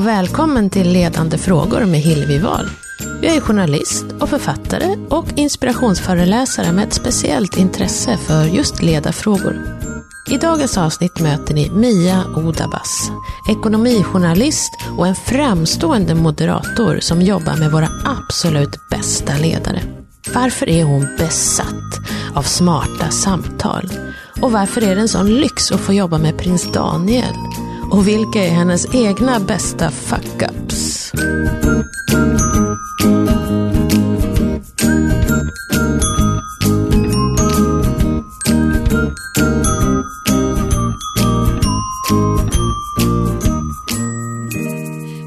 och välkommen till Ledande frågor med Hillevi Wahl. Jag är journalist och författare och inspirationsföreläsare med ett speciellt intresse för just ledarfrågor. I dagens avsnitt möter ni Mia Odabas, ekonomijournalist och en framstående moderator som jobbar med våra absolut bästa ledare. Varför är hon besatt av smarta samtal? Och varför är det en sån lyx att få jobba med prins Daniel? Och vilka är hennes egna bästa fuck-ups?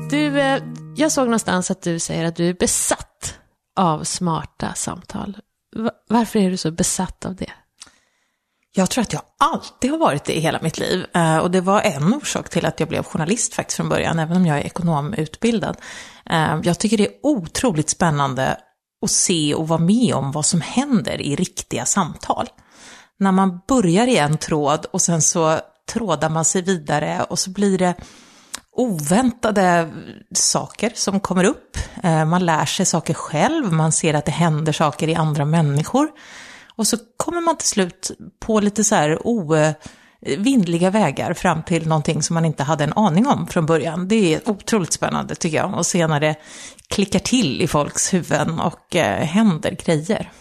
Du, eh, jag såg någonstans att du säger att du är besatt av smarta samtal. Varför är du så besatt av det? Jag tror att jag alltid har varit det i hela mitt liv. Eh, och det var en orsak till att jag blev journalist faktiskt från början, även om jag är ekonomutbildad. Eh, jag tycker det är otroligt spännande att se och vara med om vad som händer i riktiga samtal. När man börjar i en tråd och sen så trådar man sig vidare och så blir det oväntade saker som kommer upp. Eh, man lär sig saker själv, man ser att det händer saker i andra människor. Och så kommer man till slut på lite så här ovindliga vägar fram till någonting som man inte hade en aning om från början. Det är otroligt spännande tycker jag, och se när det klickar till i folks huvuden och eh, händer grejer.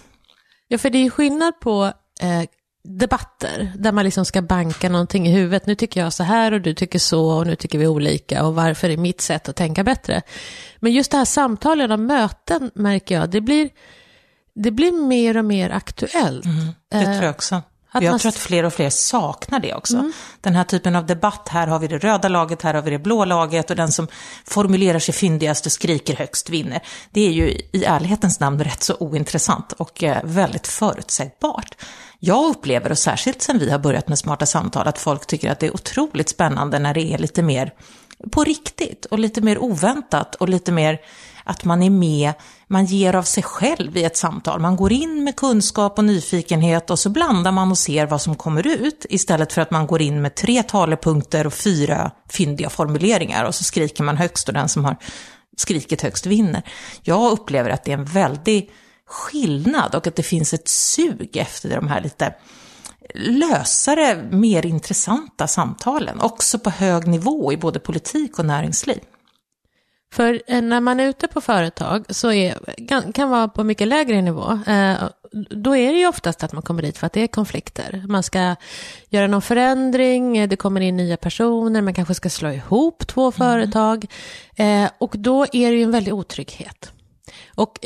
Ja, för det är ju skillnad på eh, debatter där man liksom ska banka någonting i huvudet. Nu tycker jag så här och du tycker så och nu tycker vi olika och varför är mitt sätt att tänka bättre? Men just det här samtalen och möten märker jag, det blir det blir mer och mer aktuellt. Mm, det tror jag också. Att jag man... tror att fler och fler saknar det också. Mm. Den här typen av debatt, här har vi det röda laget, här har vi det blå laget och den som formulerar sig fyndigast och skriker högst vinner. Det är ju i ärlighetens namn rätt så ointressant och eh, väldigt förutsägbart. Jag upplever, och särskilt sen vi har börjat med smarta samtal, att folk tycker att det är otroligt spännande när det är lite mer på riktigt och lite mer oväntat och lite mer att man är med, man ger av sig själv i ett samtal. Man går in med kunskap och nyfikenhet och så blandar man och ser vad som kommer ut istället för att man går in med tre talepunkter och fyra fyndiga formuleringar och så skriker man högst och den som har skrikit högst vinner. Jag upplever att det är en väldig skillnad och att det finns ett sug efter de här lite lösare, mer intressanta samtalen, också på hög nivå i både politik och näringsliv. För eh, när man är ute på företag så är, kan, kan vara på mycket lägre nivå. Eh, då är det ju oftast att man kommer dit för att det är konflikter. Man ska göra någon förändring, det kommer in nya personer, man kanske ska slå ihop två mm. företag. Eh, och då är det ju en väldig otrygghet. Och,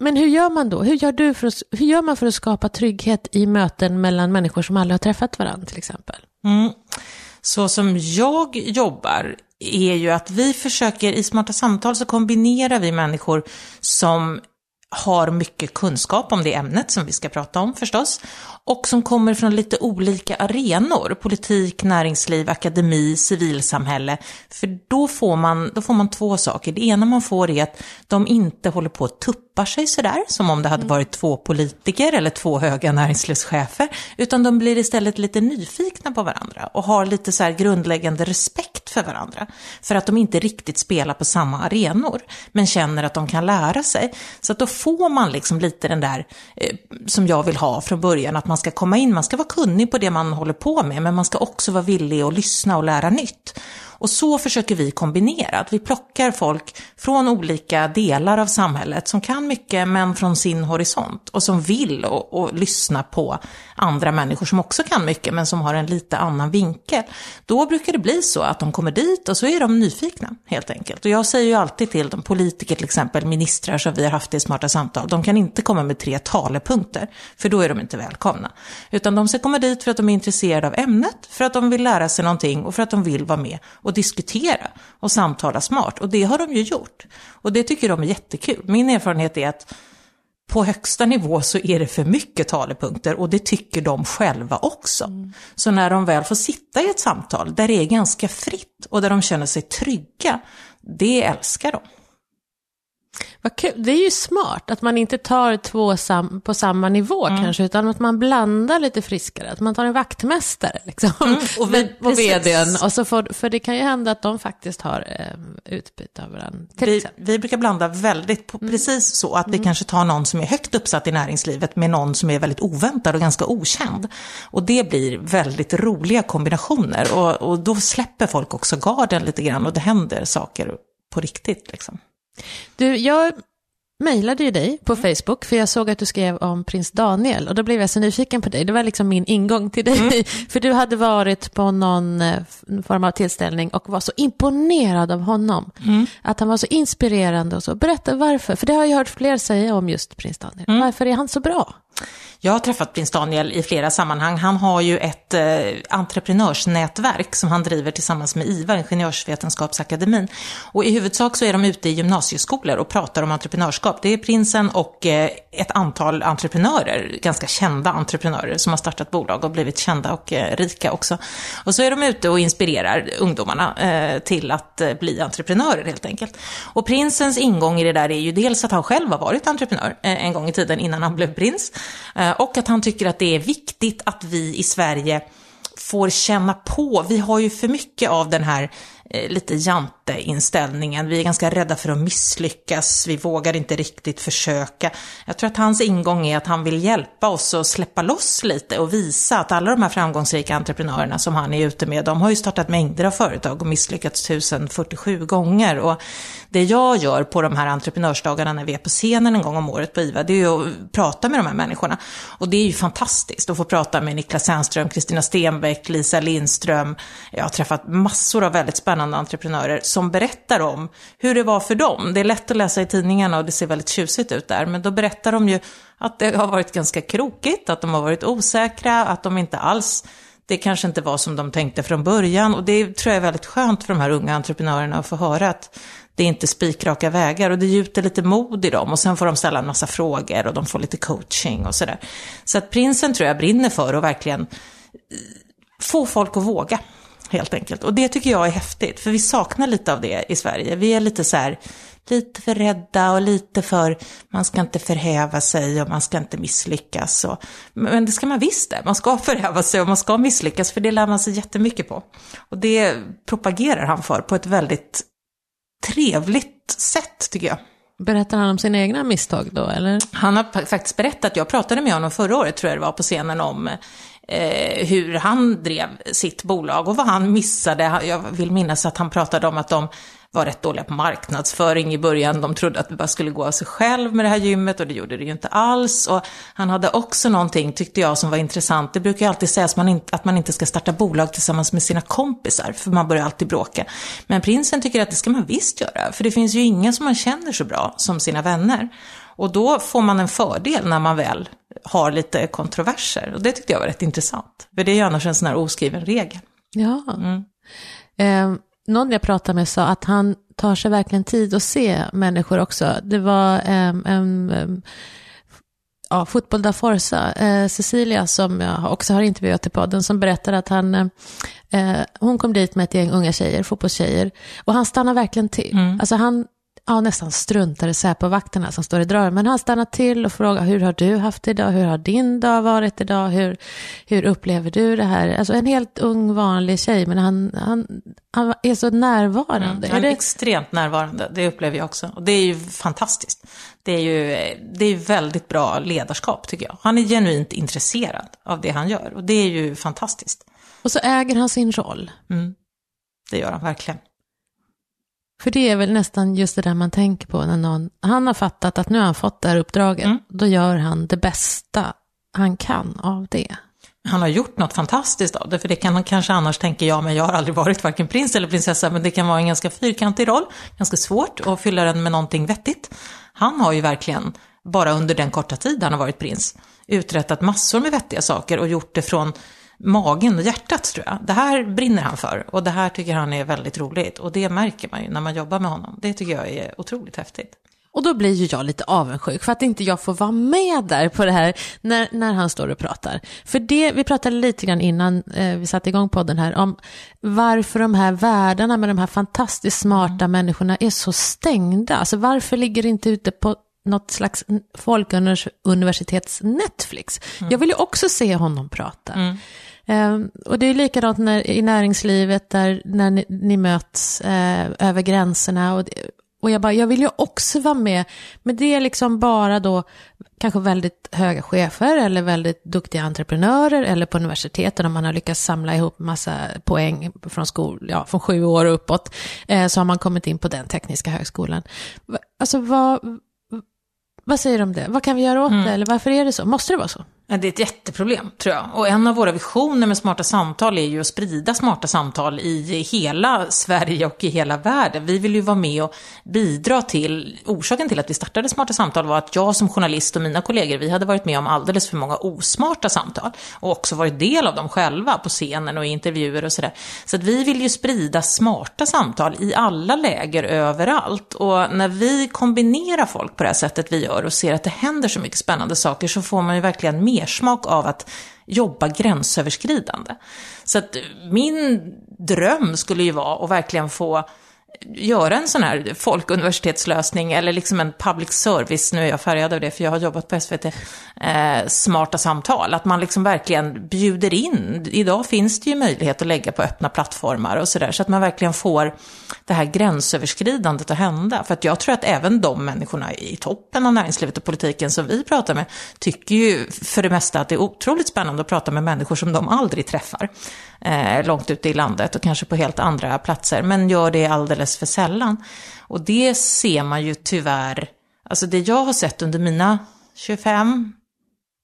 men hur gör man då? Hur gör, du för att, hur gör man för att skapa trygghet i möten mellan människor som aldrig har träffat varandra till exempel? Mm. Så som jag jobbar är ju att vi försöker, i Smarta Samtal så kombinerar vi människor som har mycket kunskap om det ämnet som vi ska prata om förstås, och som kommer från lite olika arenor, politik, näringsliv, akademi, civilsamhälle. För då får, man, då får man två saker. Det ena man får är att de inte håller på att tuppa sig sådär, som om det hade varit två politiker eller två höga näringslivschefer, utan de blir istället lite nyfikna på varandra och har lite så grundläggande respekt för varandra. För att de inte riktigt spelar på samma arenor, men känner att de kan lära sig. Så att då får man liksom lite den där, eh, som jag vill ha från början, att man ska komma in, man ska vara kunnig på det man håller på med, men man ska också vara villig att lyssna och lära nytt. Och så försöker vi kombinera, att vi plockar folk från olika delar av samhället som kan mycket men från sin horisont och som vill och, och lyssna på andra människor som också kan mycket men som har en lite annan vinkel. Då brukar det bli så att de kommer dit och så är de nyfikna helt enkelt. Och jag säger ju alltid till de politiker till exempel, ministrar som vi har haft i Smarta Samtal, de kan inte komma med tre talepunkter, för då är de inte välkomna. Utan de ska komma dit för att de är intresserade av ämnet, för att de vill lära sig någonting och för att de vill vara med och diskutera och samtala smart. Och det har de ju gjort. Och det tycker de är jättekul. Min erfarenhet är att på högsta nivå så är det för mycket talepunkter och det tycker de själva också. Mm. Så när de väl får sitta i ett samtal där det är ganska fritt och där de känner sig trygga, det älskar de. Det är ju smart att man inte tar två sam på samma nivå mm. kanske, utan att man blandar lite friskare. Att man tar en vaktmästare liksom, mm. och vi, på vdn. Och så får, för det kan ju hända att de faktiskt har eh, utbyte av varandra. Vi, vi, brukar blanda väldigt, på, mm. precis så, att vi mm. kanske tar någon som är högt uppsatt i näringslivet med någon som är väldigt oväntad och ganska okänd. Och det blir väldigt roliga kombinationer. Och, och då släpper folk också garden lite grann och det händer saker på riktigt. Liksom. Du, jag mejlade ju dig på. Facebook, för jag såg att du skrev om prins Daniel, och då blev jag så nyfiken på dig. Det var liksom min ingång till dig, mm. för du hade varit på någon eh, form av tillställning och var så imponerad av honom. Mm. Att han var så inspirerande och så. Berätta varför, för det har jag hört fler säga om just prins Daniel. Mm. Varför är han så bra? Jag har träffat prins Daniel i flera sammanhang. Han har ju ett eh, entreprenörsnätverk som han driver tillsammans med IVA, Ingenjörsvetenskapsakademin. Och i huvudsak så är de ute i gymnasieskolor och pratar om entreprenörskap. Det är prinsen och eh, ett antal entreprenörer, ganska kända entreprenörer som har startat bolag och blivit kända och eh, rika också. Och så är de ute och inspirerar ungdomarna eh, till att eh, bli entreprenörer helt enkelt. Och prinsens ingång i det där är ju dels att han själv har varit entreprenör eh, en gång i tiden innan han blev prins. Eh, och att han tycker att det är viktigt att vi i Sverige får känna på, vi har ju för mycket av den här Eh, lite jätteinställningen. Vi är ganska rädda för att misslyckas, vi vågar inte riktigt försöka. Jag tror att hans ingång är att han vill hjälpa oss att släppa loss lite och visa att alla de här framgångsrika entreprenörerna som han är ute med, de har ju startat mängder av företag och misslyckats 1047 gånger. Och det jag gör på de här entreprenörsdagarna när vi är på scenen en gång om året på IVA, det är ju att prata med de här människorna. Och det är ju fantastiskt att få prata med Niklas Sänström, Kristina Stenbeck, Lisa Lindström. Jag har träffat massor av väldigt spännande spännande entreprenörer som berättar om hur det var för dem. Det är lätt att läsa i tidningarna och det ser väldigt tjusigt ut där, men då berättar de ju att det har varit ganska krokigt, att de har varit osäkra, att de inte alls det kanske inte var som de tänkte från början och det tror jag är väldigt skönt för de här unga entreprenörerna att få höra att det är inte spikraka vägar och det gjuter lite mod i dem och sen får de ställa en massa frågor och de får lite coaching och sådär. Så att prinsen tror jag brinner för att verkligen få folk att våga helt enkelt. Och det tycker jag är häftigt, för vi saknar lite av det i Sverige. Vi är lite så här, lite för rädda och lite för, man ska inte förhäva sig och man ska inte misslyckas. Och, men det ska man visst det, man ska förhäva sig och man ska misslyckas, för det lär man sig jättemycket på. Och det propagerar han för på ett väldigt trevligt sätt, tycker jag. Berättar han om sina egna misstag då, eller? Han har faktiskt berättat, jag pratade med honom förra året, tror jag det var, på scenen om eh, hur han drev sitt bolag och vad han missade. Jag vill minnas att han pratade om att de var rätt dåliga på marknadsföring i början. De trodde att det bara skulle gå av sig själv med det här gymmet och det gjorde det ju inte alls. Och han hade också någonting, tyckte jag, som var intressant. Det brukar ju alltid sägas att man inte, att man inte ska starta bolag tillsammans med sina kompisar, för man börjar alltid bråka. Men prinsen tycker att det ska man visst göra, för det finns ju ingen som man känner så bra som sina vänner. Och då får man en fördel när man väl har lite kontroverser. Och det tyckte jag var rätt intressant. För det är ju annars en sån här oskriven regel. Ja. Mm. Eh, någon jag pratade med sa att han tar sig verkligen tid att se människor också. Det var eh, en eh, ja, Fotboll da Forza, eh, Cecilia som jag också har intervjuat i podden, som berättade att han, eh, hon kom dit med ett gäng unga tjejer, fotbollstjejer, och han stannar verkligen till. Mm. Alltså han ja, nästan struntade Säpo-vakterna som står i dörren. Men han stannar till och frågar hur har du haft det idag? Hur har din dag varit idag? Hur, hur upplever du det här? Alltså en helt ung vanlig tjej, men han, han, han är så närvarande. Mm, han är det... extremt närvarande, det upplever jag också. Och det är ju fantastiskt. Det är ju det är väldigt bra ledarskap tycker jag. Han är genuint intresserad av det han gör och det är ju fantastiskt. Och så äger han sin roll. Mm, det gör han verkligen. För det är väl nästan just det där man tänker på när någon, han har fattat att nu har han fått det här uppdraget, mm. då gör han det bästa han kan av det. Han har gjort något fantastiskt av det, för det kan man kanske annars tänka, ja men jag har aldrig varit varken prins eller prinsessa, men det kan vara en ganska fyrkantig roll, ganska svårt att fylla den med någonting vettigt. Han har ju verkligen, bara under den korta tid han har varit prins, uträttat massor med vettiga saker och gjort det från magen och hjärtat tror jag. Det här brinner han för och det här tycker han är väldigt roligt och det märker man ju när man jobbar med honom. Det tycker jag är otroligt häftigt. Och då blir ju jag lite avundsjuk för att inte jag får vara med där på det här när, när han står och pratar. För det, vi pratade lite grann innan eh, vi satte igång podden här om varför de här världarna med de här fantastiskt smarta mm. människorna är så stängda. Alltså varför ligger det inte ute på något slags folkuniversitets Netflix? Mm. Jag vill ju också se honom prata. Mm. Um, och det är likadant när, i näringslivet där när ni, ni möts uh, över gränserna. Och, och jag bara, jag vill ju också vara med. Men det är liksom bara då kanske väldigt höga chefer eller väldigt duktiga entreprenörer eller på universiteten om man har lyckats samla ihop massa poäng från, skol, ja, från sju år och uppåt. Eh, så har man kommit in på den tekniska högskolan. Alltså vad, vad säger du om det? Vad kan vi göra åt mm. det? Eller varför är det så? Måste det vara så? Det är ett jätteproblem, tror jag. Och en av våra visioner med Smarta Samtal är ju att sprida smarta samtal i hela Sverige och i hela världen. Vi vill ju vara med och bidra till, orsaken till att vi startade Smarta Samtal var att jag som journalist och mina kollegor, vi hade varit med om alldeles för många osmarta samtal. Och också varit del av dem själva på scenen och i intervjuer och sådär. Så att vi vill ju sprida smarta samtal i alla läger överallt. Och när vi kombinerar folk på det här sättet vi gör och ser att det händer så mycket spännande saker så får man ju verkligen med mersmak av att jobba gränsöverskridande. Så att min dröm skulle ju vara att verkligen få göra en sån här folkuniversitetslösning eller liksom en public service, nu är jag färgad av det för jag har jobbat på SVT, eh, smarta samtal. Att man liksom verkligen bjuder in. Idag finns det ju möjlighet att lägga på öppna plattformar och sådär, så att man verkligen får det här gränsöverskridandet att hända. För att jag tror att även de människorna i toppen av näringslivet och politiken som vi pratar med, tycker ju för det mesta att det är otroligt spännande att prata med människor som de aldrig träffar eh, långt ute i landet och kanske på helt andra platser, men gör det alldeles alldeles för sällan. Och det ser man ju tyvärr, alltså det jag har sett under mina 25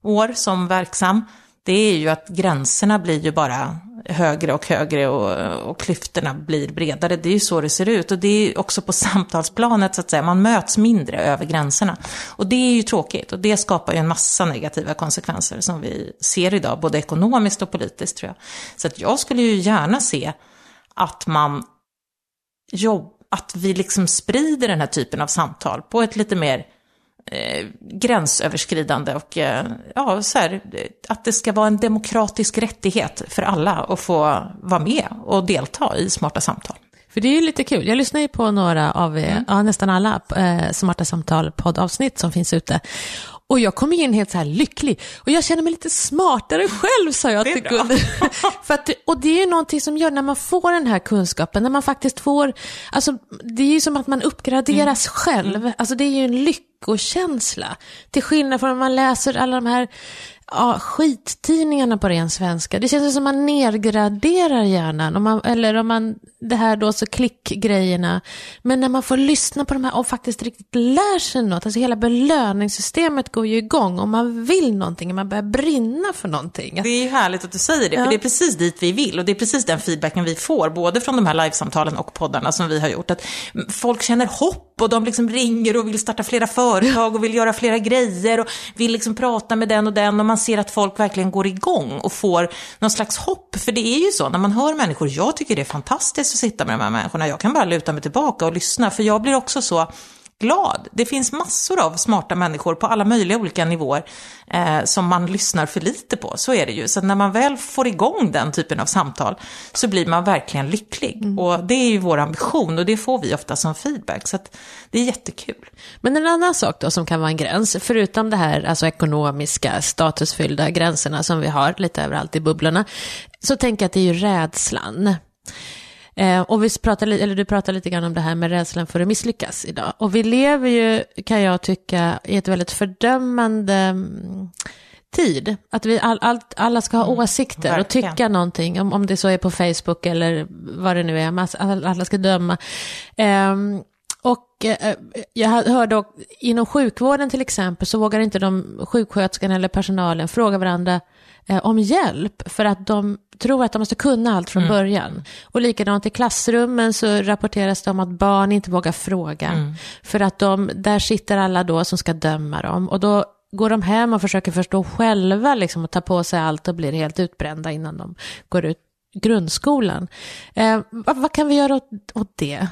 år som verksam, det är ju att gränserna blir ju bara högre och högre och, och klyftorna blir bredare. Det är ju så det ser ut. Och det är också på samtalsplanet så att säga, man möts mindre över gränserna. Och det är ju tråkigt och det skapar ju en massa negativa konsekvenser som vi ser idag, både ekonomiskt och politiskt tror jag. Så att jag skulle ju gärna se att man jobb, att vi liksom sprider den här typen av samtal på ett lite mer eh, gränsöverskridande och eh, ja, så här, att det ska vara en demokratisk rättighet för alla att få vara med och delta i smarta samtal. För det är ju lite kul, jag lyssnar ju på några av, mm. ja, nästan alla eh, Smarta Samtal poddavsnitt som finns ute. Och jag kom in helt så här lycklig. Och jag känner mig lite smartare själv, sa jag till. För att, och det är ju någonting som gör när man får den här kunskapen, när man faktiskt får, alltså det är ju som att man uppgraderas mm. själv. Mm. Alltså det är ju en lyckokänsla. Till skillnad från när man läser alla de här ja, skittidningarna på ren svenska. Det känns som att man nedgraderar hjärnan. Om man, eller om man, det här då så klickgrejerna. Men när man får lyssna på de här och faktiskt riktigt lär sig något. Alltså hela belöningssystemet går ju igång. Om man vill någonting, man börjar brinna för någonting. Det är härligt att du säger det. Ja. För det är precis dit vi vill. Och det är precis den feedbacken vi får. Både från de här livesamtalen och poddarna som vi har gjort. Att folk känner hopp och de liksom ringer och vill starta flera företag och vill göra flera grejer och vill liksom prata med den och den och man man ser att folk verkligen går igång och får någon slags hopp. För det är ju så, när man hör människor, jag tycker det är fantastiskt att sitta med de här människorna, jag kan bara luta mig tillbaka och lyssna, för jag blir också så glad. Det finns massor av smarta människor på alla möjliga olika nivåer eh, som man lyssnar för lite på. Så är det ju. Så när man väl får igång den typen av samtal så blir man verkligen lycklig. Mm. Och det är ju vår ambition och det får vi ofta som feedback. Så det är jättekul. Men en annan sak då som kan vara en gräns, förutom det här alltså ekonomiska statusfyllda gränserna som vi har lite överallt i bubblorna, så tänker jag att det är ju rädslan. Eh, och vi pratar, eller du pratar lite grann om det här med rädslan för att misslyckas idag. Och vi lever ju, kan jag tycka, i ett väldigt fördömande mm, tid. Att vi all, all, alla ska ha mm, åsikter verkligen. och tycka någonting, om, om det så är på Facebook eller vad det nu är, alla ska döma. Um, och eh, jag hörde inom sjukvården till exempel så vågar inte de sjuksköterskorna eller personalen fråga varandra eh, om hjälp för att de tror att de måste kunna allt från mm. början. Och likadant i klassrummen så rapporteras det om att barn inte vågar fråga. Mm. För att de, där sitter alla då som ska döma dem. Och då går de hem och försöker förstå själva liksom, och ta på sig allt och blir helt utbrända innan de går ut grundskolan. Eh, vad, vad, kan vi göra åt, åt det?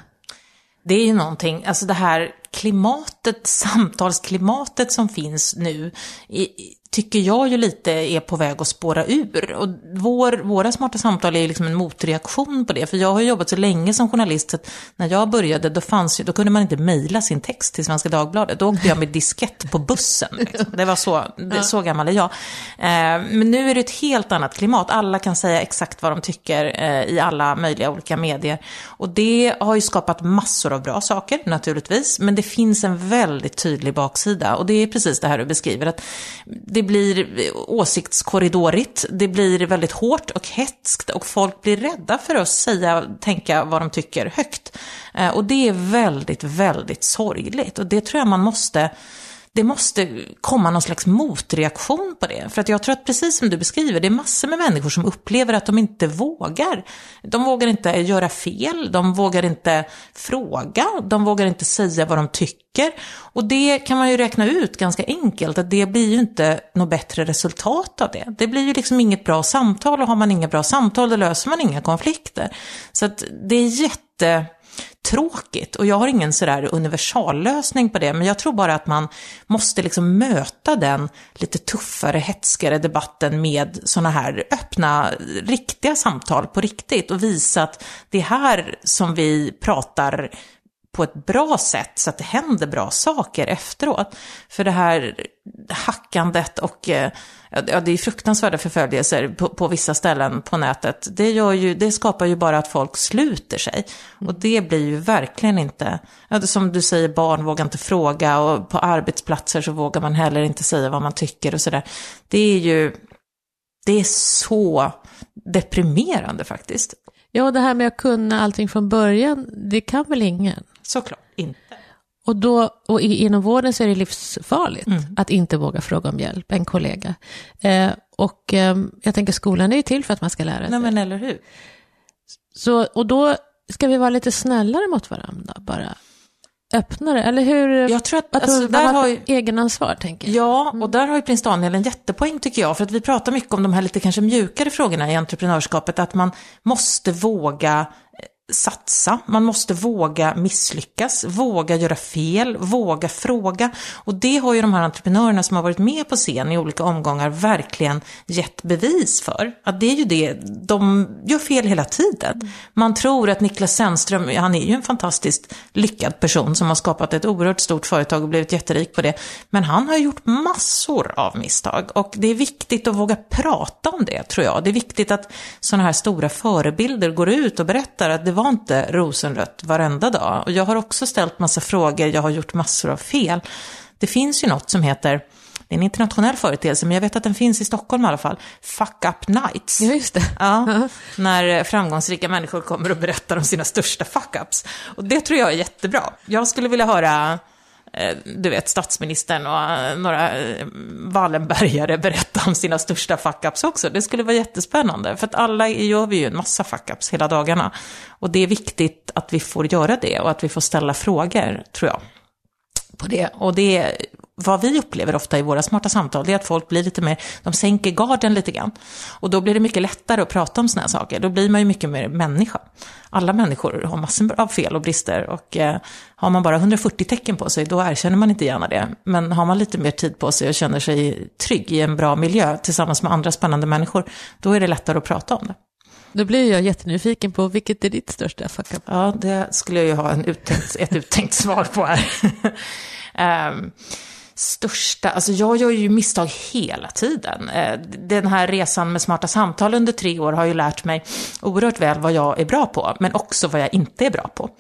Det är ju någonting, alltså det här klimatet, samtalsklimatet som finns nu, i, tycker jag ju lite är på väg att spåra ur. Och vår, våra smarta samtal är ju liksom en motreaktion på det. För jag har jobbat så länge som journalist, att när jag började då, fanns, då kunde man inte mejla sin text till Svenska Dagbladet. Då åkte jag med diskett på bussen. Liksom. Det var så, det, så gammal är jag. Eh, men nu är det ett helt annat klimat. Alla kan säga exakt vad de tycker eh, i alla möjliga olika medier. Och det har ju skapat massor av bra saker naturligtvis. Men det finns en väldigt tydlig baksida. Och det är precis det här du beskriver. att det det blir åsiktskorridorigt, det blir väldigt hårt och hetskt och folk blir rädda för att säga, tänka vad de tycker högt. Eh, och det är väldigt, väldigt sorgligt och det tror jag man måste det måste komma någon slags motreaktion på det. För att jag tror att precis som du beskriver, det är massor med människor som upplever att de inte vågar. De vågar inte göra fel, de vågar inte fråga, de vågar inte säga vad de tycker. Och det kan man ju räkna ut ganska enkelt, att det blir ju inte något bättre resultat av det. Det blir ju liksom inget bra samtal och har man inga bra samtal då löser man inga konflikter. Så att det är jätte tråkigt. Och jag har ingen sådär universallösning på det, men jag tror bara att man måste liksom möta den lite tuffare, hetskare debatten med sådana här öppna, riktiga samtal på riktigt och visa att det är här som vi pratar på ett bra sätt så att det händer bra saker efteråt. För det här hackandet och eh, ja, det är fruktansvärda förföljelser på, på, vissa ställen på nätet. Det, gör ju, det skapar ju bara att folk sluter sig. Och det blir ju verkligen inte, som du säger, barn vågar inte fråga och på arbetsplatser så vågar man heller inte säga vad man tycker och sådär. Det är ju, det är så deprimerande faktiskt. Ja, och det här med att kunna allting från början, det kan väl ingen? Såklart inte. Och, då, och inom vården så är det livsfarligt mm. att inte våga fråga om hjälp, en kollega. Eh, och eh, jag tänker skolan är ju till för att man ska lära sig. Nej, men eller hur. Så, och då ska vi vara lite snällare mot varandra bara. Öppnare, eller hur? Jag tror att, alltså, där har ju... egenansvar, tänker jag. Ja, och där har ju prins Daniel en jättepoäng tycker jag. För att vi pratar mycket om de här lite kanske mjukare frågorna i entreprenörskapet. Att man måste våga satsa, man måste våga misslyckas, våga göra fel, våga fråga. Och det har ju de här entreprenörerna som har varit med på scen i olika omgångar verkligen gett bevis för. Att det är ju det, de gör fel hela tiden. Man tror att Niklas Zennström, han är ju en fantastiskt lyckad person som har skapat ett oerhört stort företag och blivit jätterik på det. Men han har gjort massor av misstag och det är viktigt att våga prata om det tror jag. Det är viktigt att sådana här stora förebilder går ut och berättar att det var inte rosenrött varenda dag. Och jag har också ställt massa frågor, jag har gjort massor av fel. Det finns ju något som heter det är en internationell företeelse, men jag vet att den finns i Stockholm i alla fall. Fuck up nights. Ja, just det. Ja, när framgångsrika människor kommer och berättar om sina största fuck-ups. Och det tror jag är jättebra. Jag skulle vilja höra Eh, du vet, statsministern och eh, några eh, Wallenbergare berätta om sina största fuck-ups också. Det skulle vara jättespännande, för att alla gör vi ju en massa fuck-ups hela dagarna. Och det är viktigt att vi får göra det och att vi får ställa frågor, tror jag, på det. Och det vad vi upplever ofta i våra smarta samtal, det är att folk blir lite mer, de sänker garden lite grann. Och då blir det mycket lättare att prata om sådana här saker. Då blir man ju mycket mer människa. Alla människor har massor av fel och brister och eh, har man bara 140 tecken på sig, då erkänner man inte gärna det. Men har man lite mer tid på sig och känner sig trygg i en bra miljö tillsammans med andra spännande människor, då är det lättare att prata om det. Då blir jag jättenyfiken på vilket är ditt största fuck up? Ja, det skulle jag ju ha en uttänkt, ett uttänkt svar på här. um, största, alltså jag gör ju misstag hela tiden. Eh, den här resan med smarta samtal under tre år har ju lärt mig oerhört väl vad jag är bra på, men också vad jag inte är bra på.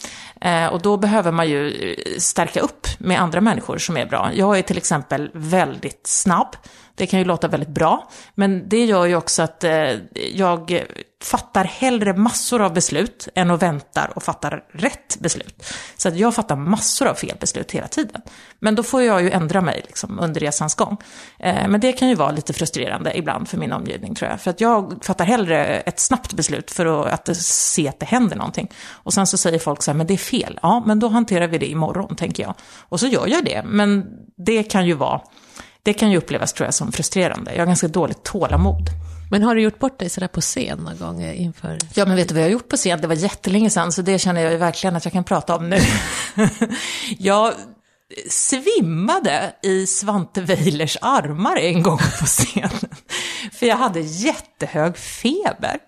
Eh, och då behöver man ju eh, stärka upp med andra människor som är bra. Jag är till exempel väldigt snabb. Det kan ju låta väldigt bra, men det gör ju också att eh, jag fattar hellre massor av beslut än att vänta och fattar rätt beslut. Så att jag fattar massor av fel beslut hela tiden. Men då får jag ju ändra mig liksom, under resans gång. Eh, men det kan ju vara lite frustrerande ibland för min omgivning tror jag. För att jag fattar hellre ett snabbt beslut för att, att se att det händer någonting. Och sen så säger folk så här, men det är fel. Ja, men då hanterar vi det imorgon, tänker jag. Och så gör jag det. Men det kan ju vara det kan ju upplevas tror jag som frustrerande. Jag har ganska dåligt tålamod. Men har du gjort bort dig sådär på scen någon gång inför? Ja, men vet du vad jag har gjort på scen? Det var jättelänge sedan, så det känner jag ju verkligen att jag kan prata om nu. jag svimmade i Svante Weilers armar en gång på scenen. För jag hade jättehög feber.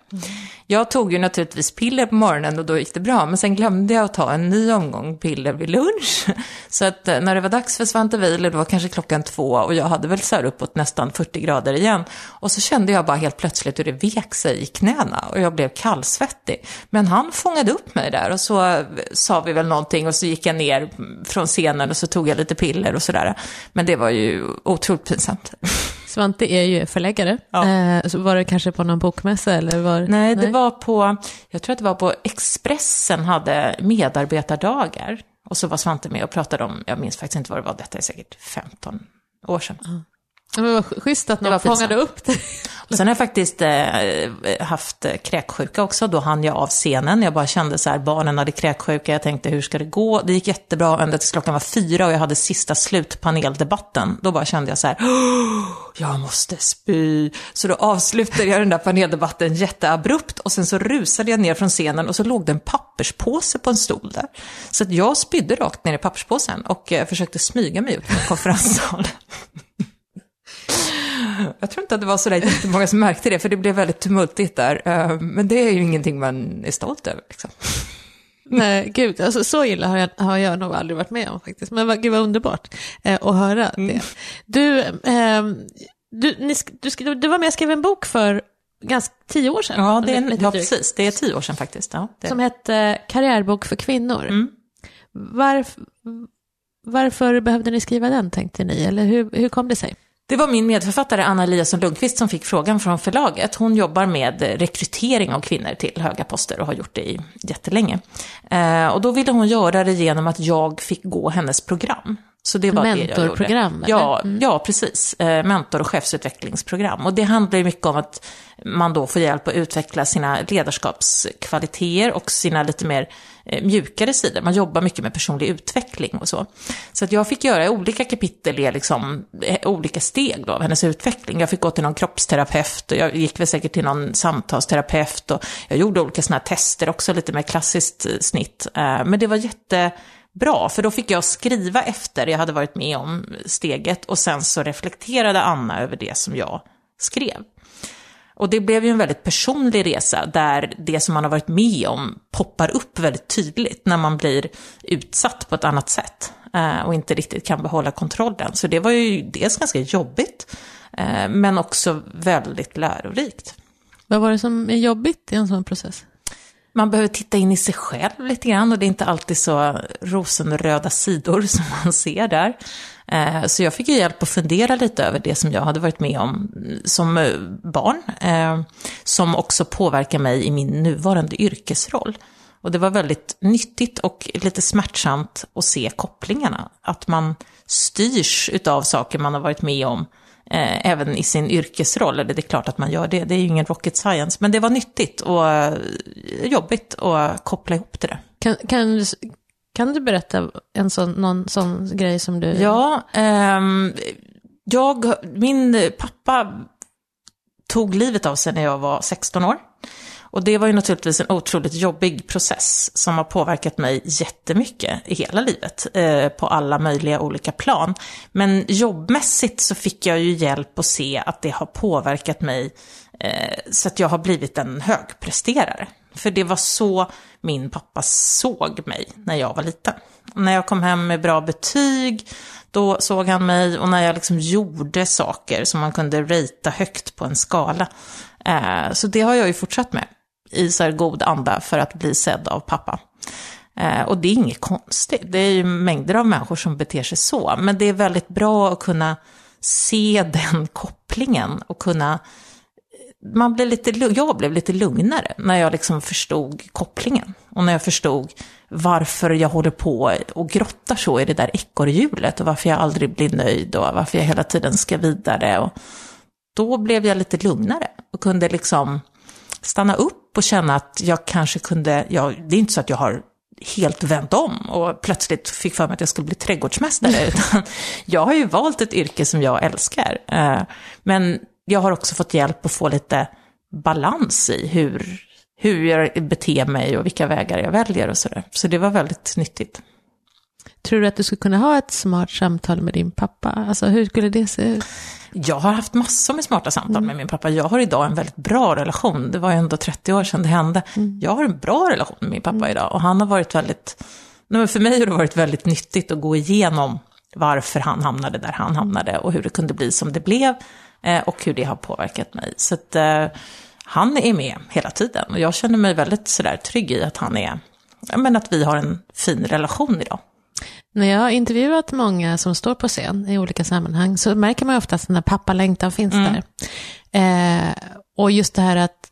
Jag tog ju naturligtvis piller på morgonen och då gick det bra, men sen glömde jag att ta en ny omgång piller vid lunch. Så att eh, när det var dags för Svante Weiler, det var kanske klockan två och jag hade väl så här uppåt nästan 40 grader igen. Och så kände jag bara helt plötsligt hur det vek sig i knäna och jag blev kallsvettig. Men han fångade upp mig där och så eh, sa vi väl någonting och så gick jag ner från scenen och så tog jag lite piller och sådär. Men det var ju otroligt pinsamt. Svante är ju förläggare. Ja. Eh, så var det kanske på någon bokmässa eller var... Nej, det Nej. var på, jag tror att det var på Expressen hade medarbetardagar. Och så var Svante med och pratade om, jag minns faktiskt inte vad det var, detta är säkert 15 år sedan. Ja. Men vad schysst att någon fångade upp det. Och sen har jag faktiskt eh, haft kräksjuka också. Då hann jag av scenen. Jag bara kände så här, barnen hade kräksjuka. Jag tänkte, hur ska det gå? Det gick jättebra ända tills klockan var fyra och jag hade sista slutpaneldebatten. Då bara kände jag så här, jag måste spy. Så då avslutade jag den där paneldebatten jätteabrupt och sen så rusade jag ner från scenen och så låg det en papperspåse på en stol där. Så att jag spydde rakt ner i papperspåsen och eh, försökte smyga mig ut från konferenssalen. Jag tror inte att det var sådär jättemånga som märkte det, för det blev väldigt tumultigt där. Eh, men det är ju ingenting man är stolt över. Liksom. Nej, gud, alltså, så illa har jag, har jag nog aldrig varit med om faktiskt. Men vad, gud vad underbart eh, att höra mm. det. Du, eh, du, ni, du, du var med och skrev en bok för ganska tio år sedan. Ja, det är, ja precis. Det är tio år sedan faktiskt. Ja, Som hette Karriärbok för kvinnor. Mm. Varf, varför behövde ni skriva den, tänkte ni? Eller hur, hur kom det sig? Det var min medförfattare Anna Eliasson Lundqvist som fick frågan från förlaget. Hon jobbar med rekrytering av kvinnor till höga poster och har gjort det i jättelänge. Eh, och då ville hon göra det genom att jag fick gå hennes program. Så det var Mentorprogram? Det ja, mm. ja, precis. Eh, mentor och chefsutvecklingsprogram. Och det handlar ju mycket om att man då får hjälp att utveckla sina ledarskapskvaliteter och sina lite mer eh, mjukare sidor. Man jobbar mycket med personlig utveckling och så. Så att jag fick göra olika kapitel i liksom, eh, olika steg då av hennes utveckling. Jag fick gå till någon kroppsterapeut och jag gick väl säkert till någon samtalsterapeut och jag gjorde olika sådana här tester också, lite mer klassiskt snitt. Men det var jätte bra, för då fick jag skriva efter jag hade varit med om steget och sen så reflekterade Anna över det som jag skrev. Och det blev ju en väldigt personlig resa där det som man har varit med om poppar upp väldigt tydligt när man blir utsatt på ett annat sätt eh, och inte riktigt kan behålla kontrollen. Så det var ju dels ganska jobbigt, eh, men också väldigt lärorikt. Vad var det som är jobbigt i en sån process? Man behöver titta in i sig själv lite grann och det är inte alltid så rosenröda sidor som man ser där. Eh, så jag fick ju hjälp att fundera lite över det som jag hade varit med om mm, som eh, barn, eh, som också påverkar mig i min nuvarande yrkesroll. Och det var väldigt nyttigt och lite smärtsamt att se kopplingarna, att man styrs utav saker man har varit med om eh, även i sin yrkesroll. Eller det är klart att man gör det, det är ju ingen rocket science. Men det var nyttigt och eh, jobbigt att koppla ihop det där. Kan, kan, kan du berätta en sån, någon sån grej som du... Ja, eh, jag, min pappa tog livet av sig när jag var 16 år. Och det var ju naturligtvis en otroligt jobbig process som har påverkat mig jättemycket i hela livet, eh, på alla möjliga olika plan. Men jobbmässigt så fick jag ju hjälp att se att det har påverkat mig eh, så att jag har blivit en högpresterare. För det var så min pappa såg mig när jag var liten. när jag kom hem med bra betyg, då såg han mig och när jag liksom gjorde saker som man kunde rita högt på en skala. Eh, så det har jag ju fortsatt med i så god anda för att bli sedd av pappa. Eh, och det är inget konstigt, det är ju mängder av människor som beter sig så. Men det är väldigt bra att kunna se den kopplingen och kunna man blev lite, jag blev lite lugnare när jag liksom förstod kopplingen. Och när jag förstod varför jag håller på och grottar så i det där ekorrhjulet och varför jag aldrig blir nöjd och varför jag hela tiden ska vidare. Och då blev jag lite lugnare och kunde liksom stanna upp och känna att jag kanske kunde, ja, det är inte så att jag har helt vänt om och plötsligt fick för mig att jag skulle bli trädgårdsmästare. Utan jag har ju valt ett yrke som jag älskar. Eh, men jag har också fått hjälp att få lite balans i hur, hur jag beter mig och vilka vägar jag väljer och sådär. Så det var väldigt nyttigt. Tror du att du skulle kunna ha ett smart samtal med din pappa? Alltså hur skulle det se ut? Jag har haft massor med smarta samtal mm. med min pappa. Jag har idag en väldigt bra relation. Det var ju ändå 30 år sedan det hände. Mm. Jag har en bra relation med min pappa mm. idag. Och han har varit väldigt, nej, för mig har det varit väldigt nyttigt att gå igenom varför han hamnade där han hamnade och hur det kunde bli som det blev eh, och hur det har påverkat mig. Så att, eh, han är med hela tiden och jag känner mig väldigt sådär trygg i att han är, men att vi har en fin relation idag. När jag har intervjuat många som står på scen i olika sammanhang så märker man ofta att den här pappalängtan finns mm. där. Eh, och just det här att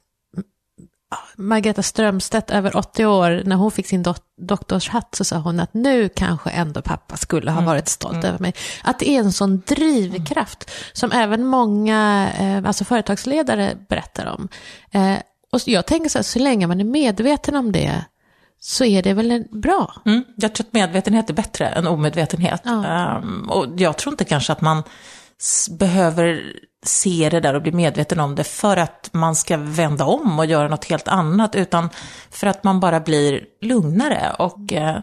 Margareta Strömstedt, över 80 år, när hon fick sin do doktorshatt så sa hon att nu kanske ändå pappa skulle ha mm. varit stolt mm. över mig. Att det är en sån drivkraft mm. som även många eh, alltså företagsledare berättar om. Eh, och jag tänker så här, så länge man är medveten om det så är det väl bra? Mm. Jag tror att medvetenhet är bättre än omedvetenhet. Ja. Um, och jag tror inte kanske att man behöver se det där och bli medveten om det för att man ska vända om och göra något helt annat, utan för att man bara blir lugnare och eh,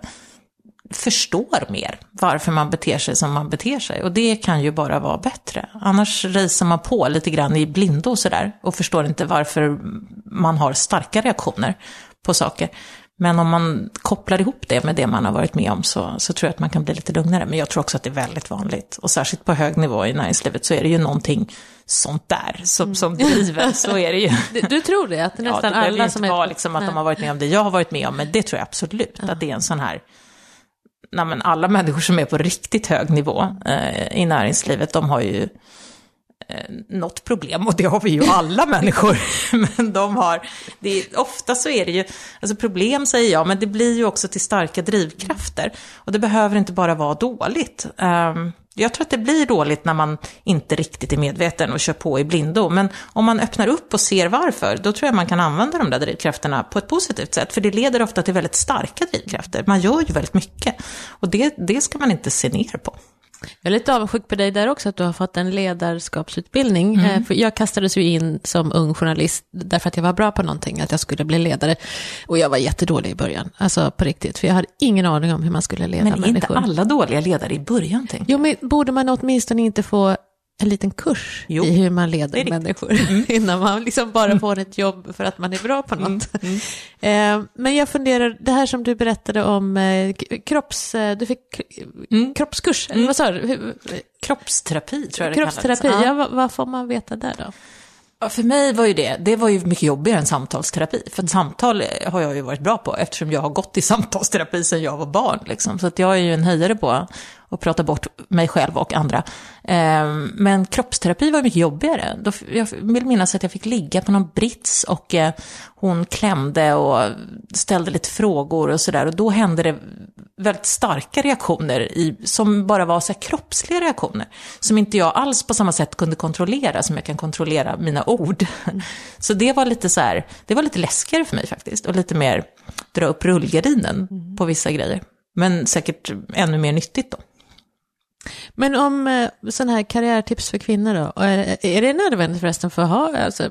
förstår mer varför man beter sig som man beter sig. Och det kan ju bara vara bättre. Annars racear man på lite grann i blindo och sådär och förstår inte varför man har starka reaktioner på saker. Men om man kopplar ihop det med det man har varit med om så, så tror jag att man kan bli lite lugnare. Men jag tror också att det är väldigt vanligt. Och särskilt på hög nivå i näringslivet så är det ju någonting sånt där som, mm. som driver. Så är det ju. Du, du tror det? Att nästan ja, det alla som är... vara liksom att de har varit med om det jag har varit med om. Men det tror jag absolut. Att det är en sån här... Nej, alla människor som är på riktigt hög nivå eh, i näringslivet, de har ju något problem och det har vi ju alla människor. Men de har, det är, ofta så är det ju, alltså problem säger jag, men det blir ju också till starka drivkrafter. Och det behöver inte bara vara dåligt. Um, jag tror att det blir dåligt när man inte riktigt är medveten och kör på i blindo. Men om man öppnar upp och ser varför, då tror jag man kan använda de där drivkrafterna på ett positivt sätt. För det leder ofta till väldigt starka drivkrafter. Man gör ju väldigt mycket. Och det, det ska man inte se ner på. Jag är lite avundsjuk på dig där också, att du har fått en ledarskapsutbildning. Mm. Eh, för jag kastades ju in som ung journalist därför att jag var bra på någonting, att jag skulle bli ledare. Och jag var jättedålig i början, alltså på riktigt, för jag hade ingen aning om hur man skulle leda människor. Men är inte alla dåliga ledare i början? Tänker jag. Jo, men borde man åtminstone inte få en liten kurs jo, i hur man leder människor. Mm. Innan man liksom bara får ett jobb för att man är bra på något. Mm. Mm. Men jag funderar, det här som du berättade om eh, kropps... Eh, du fick mm. kroppskurs, eller vad sa du? Kroppsterapi tror jag det Kroppsterapi, kallas. ja, vad, vad får man veta där då? Ja, för mig var ju det, det var ju mycket jobbigare än samtalsterapi. För att samtal har jag ju varit bra på eftersom jag har gått i samtalsterapi sedan jag var barn. Liksom. Så att jag är ju en höjdare på att prata bort mig själv och andra. Ehm, men kroppsterapi var mycket jobbigare. Jag vill minnas att jag fick ligga på någon brits och eh, hon klämde och ställde lite frågor och sådär. Och då hände det väldigt starka reaktioner i, som bara var så kroppsliga reaktioner. Som inte jag alls på samma sätt kunde kontrollera som jag kan kontrollera mina ord. Mm. Så det var lite så här, det var lite läskigare för mig faktiskt. Och lite mer dra upp rullgardinen mm. på vissa grejer. Men säkert ännu mer nyttigt då. Men om eh, sådana här karriärtips för kvinnor då, är det nödvändigt förresten för att ha, alltså,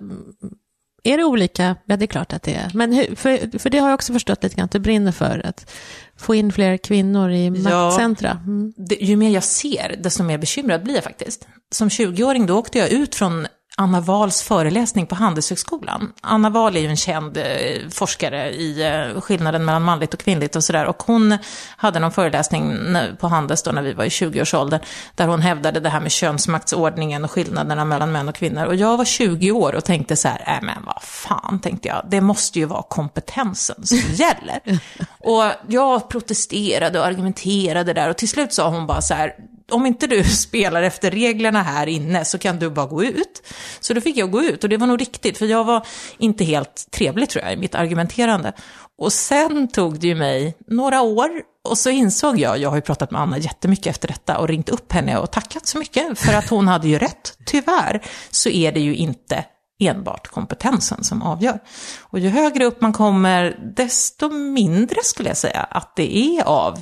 är det olika? Ja, det är klart att det är. Men hur, för, för det har jag också förstått lite grann att du brinner för, att få in fler kvinnor i maktcentra. Mm. det, ju mer jag ser, desto mer bekymrad blir jag faktiskt. Som 20-åring då åkte jag ut från Anna Wahls föreläsning på Handelshögskolan. Anna Wahl är ju en känd eh, forskare i eh, skillnaden mellan manligt och kvinnligt och sådär. Och hon hade någon föreläsning på Handels då när vi var i 20-årsåldern, där hon hävdade det här med könsmaktsordningen och skillnaderna mellan män och kvinnor. Och jag var 20 år och tänkte så här, äh, men vad fan, tänkte jag, det måste ju vara kompetensen som gäller. och jag protesterade och argumenterade där och till slut sa hon bara så här, om inte du spelar efter reglerna här inne så kan du bara gå ut. Så då fick jag gå ut och det var nog riktigt, för jag var inte helt trevlig tror jag i mitt argumenterande. Och sen tog det ju mig några år och så insåg jag, jag har ju pratat med Anna jättemycket efter detta och ringt upp henne och tackat så mycket för att hon hade ju rätt. Tyvärr så är det ju inte enbart kompetensen som avgör. Och ju högre upp man kommer, desto mindre skulle jag säga att det är av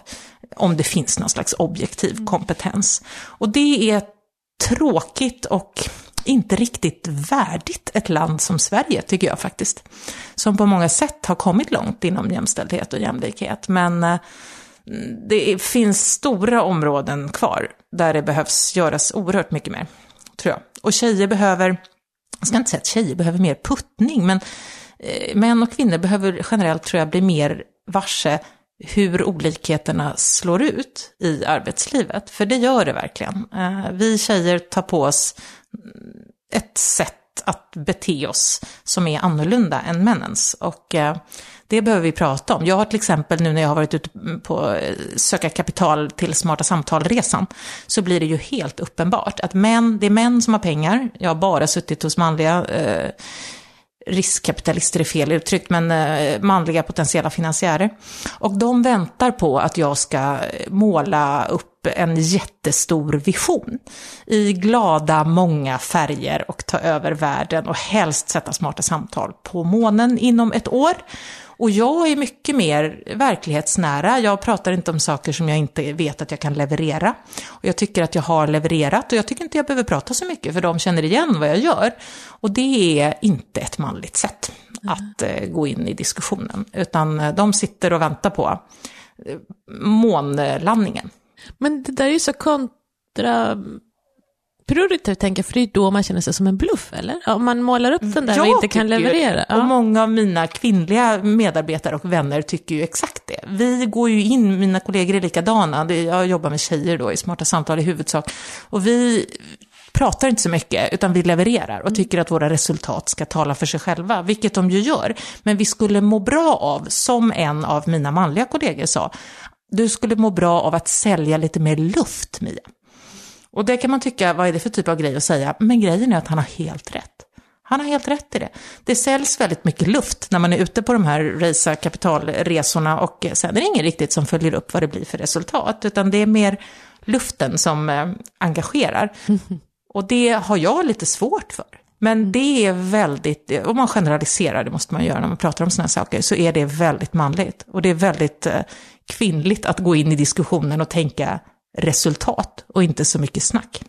om det finns någon slags objektiv kompetens. Och det är tråkigt och inte riktigt värdigt ett land som Sverige, tycker jag faktiskt. Som på många sätt har kommit långt inom jämställdhet och jämlikhet. Men eh, det finns stora områden kvar där det behövs göras oerhört mycket mer, tror jag. Och tjejer behöver, jag ska inte säga att tjejer behöver mer puttning, men eh, män och kvinnor behöver generellt, tror jag, bli mer varse hur olikheterna slår ut i arbetslivet. För det gör det verkligen. Eh, vi tjejer tar på oss ett sätt att bete oss som är annorlunda än männens. Och eh, det behöver vi prata om. Jag har till exempel nu när jag har varit ute på eh, söka kapital till Smarta Samtal-resan, så blir det ju helt uppenbart att män, det är män som har pengar. Jag har bara suttit hos manliga eh, riskkapitalister är fel uttryckt, men eh, manliga potentiella finansiärer. Och de väntar på att jag ska måla upp en jättestor vision i glada, många färger och ta över världen och helst sätta smarta samtal på månen inom ett år. Och jag är mycket mer verklighetsnära. Jag pratar inte om saker som jag inte vet att jag kan leverera. Och jag tycker att jag har levererat och jag tycker inte jag behöver prata så mycket för de känner igen vad jag gör. Och det är inte ett manligt sätt att mm. gå in i diskussionen. Utan eh, de sitter och väntar på eh, månlandningen. Men det där är ju så kontra produktivt tänker för det är då man känner sig som en bluff, eller? Om man målar upp den där jag och inte kan leverera. Ja. Och många av mina kvinnliga medarbetare och vänner tycker ju exakt det. Vi går ju in, mina kollegor är likadana, jag jobbar med tjejer då i Smarta Samtal i huvudsak, och vi pratar inte så mycket, utan vi levererar och tycker att våra resultat ska tala för sig själva, vilket de ju gör. Men vi skulle må bra av, som en av mina manliga kollegor sa, du skulle må bra av att sälja lite mer luft, Mia. Och det kan man tycka, vad är det för typ av grej att säga? Men grejen är att han har helt rätt. Han har helt rätt i det. Det säljs väldigt mycket luft när man är ute på de här resa kapitalresorna och sen är det ingen riktigt som följer upp vad det blir för resultat, utan det är mer luften som eh, engagerar. Och det har jag lite svårt för. Men det är väldigt, om man generaliserar, det måste man göra när man pratar om sådana här saker, så är det väldigt manligt. Och det är väldigt eh, kvinnligt att gå in i diskussionen och tänka resultat och inte så mycket snack.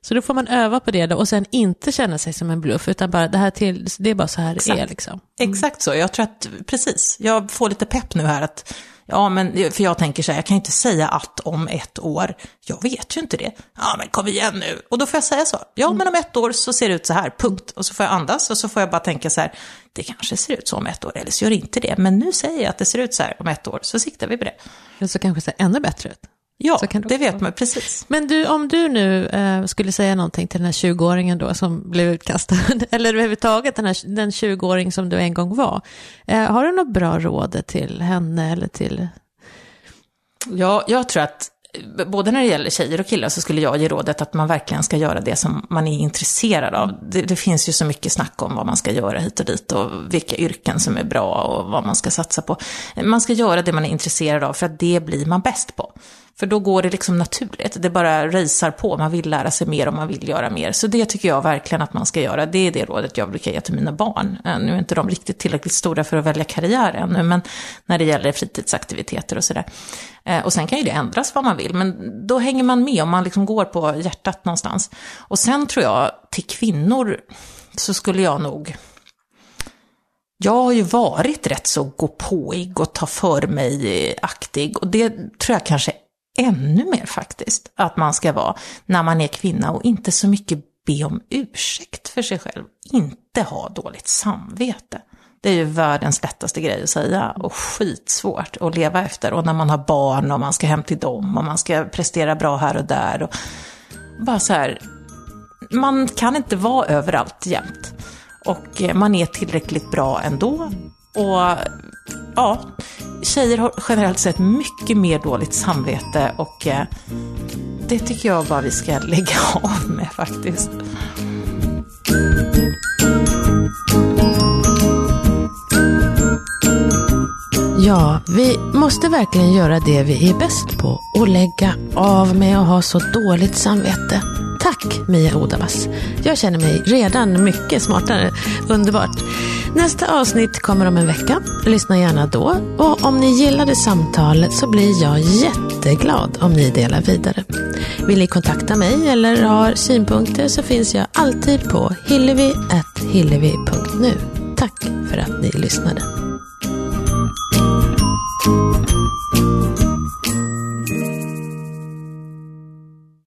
Så då får man öva på det då och sen inte känna sig som en bluff, utan bara det här till, det är bara så här Exakt. det är liksom. Mm. Exakt så, jag tror att, precis, jag får lite pepp nu här att, ja men, för jag tänker så här, jag kan ju inte säga att om ett år, jag vet ju inte det. Ja men kom igen nu, och då får jag säga så, ja men om ett år så ser det ut så här, punkt. Och så får jag andas och så får jag bara tänka så här, det kanske ser ut så om ett år, eller så gör det inte det, men nu säger jag att det ser ut så här om ett år, så siktar vi på det. Eller så kanske det ser ännu bättre ut. Ja, det vet man precis. Men du, om du nu eh, skulle säga någonting till den här 20-åringen då som blev utkastad, eller överhuvudtaget den, här, den 20-åring som du en gång var, eh, har du något bra råd till henne eller till? Ja, jag tror att både när det gäller tjejer och killar så skulle jag ge rådet att man verkligen ska göra det som man är intresserad av. Det, det, finns ju så mycket snack om vad man ska göra hit och dit och vilka yrken som är bra och vad man ska satsa på. Man ska göra det man är intresserad av för att det blir man bäst på. För då går det liksom naturligt, det bara racear på, man vill lära sig mer och man vill göra mer. Så det tycker jag verkligen att man ska göra, det är det rådet jag brukar ge till mina barn. Eh, nu är inte de riktigt tillräckligt stora för att välja karriär ännu, men när det gäller fritidsaktiviteter och sådär. Eh, och sen kan ju det ändras vad man vill, men då hänger man med om man liksom går på hjärtat någonstans. Och sen tror jag, till kvinnor så skulle jag nog jag har ju varit rätt så gåpåig och ta för mig aktig och det tror jag kanske ännu mer faktiskt, att man ska vara när man är kvinna och inte så mycket be om ursäkt för sig själv. Inte ha dåligt samvete. Det är ju världens lättaste grej att säga och skitsvårt att leva efter. Och när man har barn och man ska hem till dem och man ska prestera bra här och där. Och bara så här, man kan inte vara överallt jämt. Och eh, man är tillräckligt bra ändå. Och ja, tjejer har generellt sett mycket mer dåligt samvete och eh, det tycker jag bara vi ska lägga av med faktiskt. Ja, vi måste verkligen göra det vi är bäst på och lägga av med att ha så dåligt samvete. Tack Mia Odabas. Jag känner mig redan mycket smartare. Underbart. Nästa avsnitt kommer om en vecka. Lyssna gärna då. Och om ni gillade samtalet så blir jag jätteglad om ni delar vidare. Vill ni kontakta mig eller har synpunkter så finns jag alltid på hillevi.hillevi.nu. Tack för att ni lyssnade.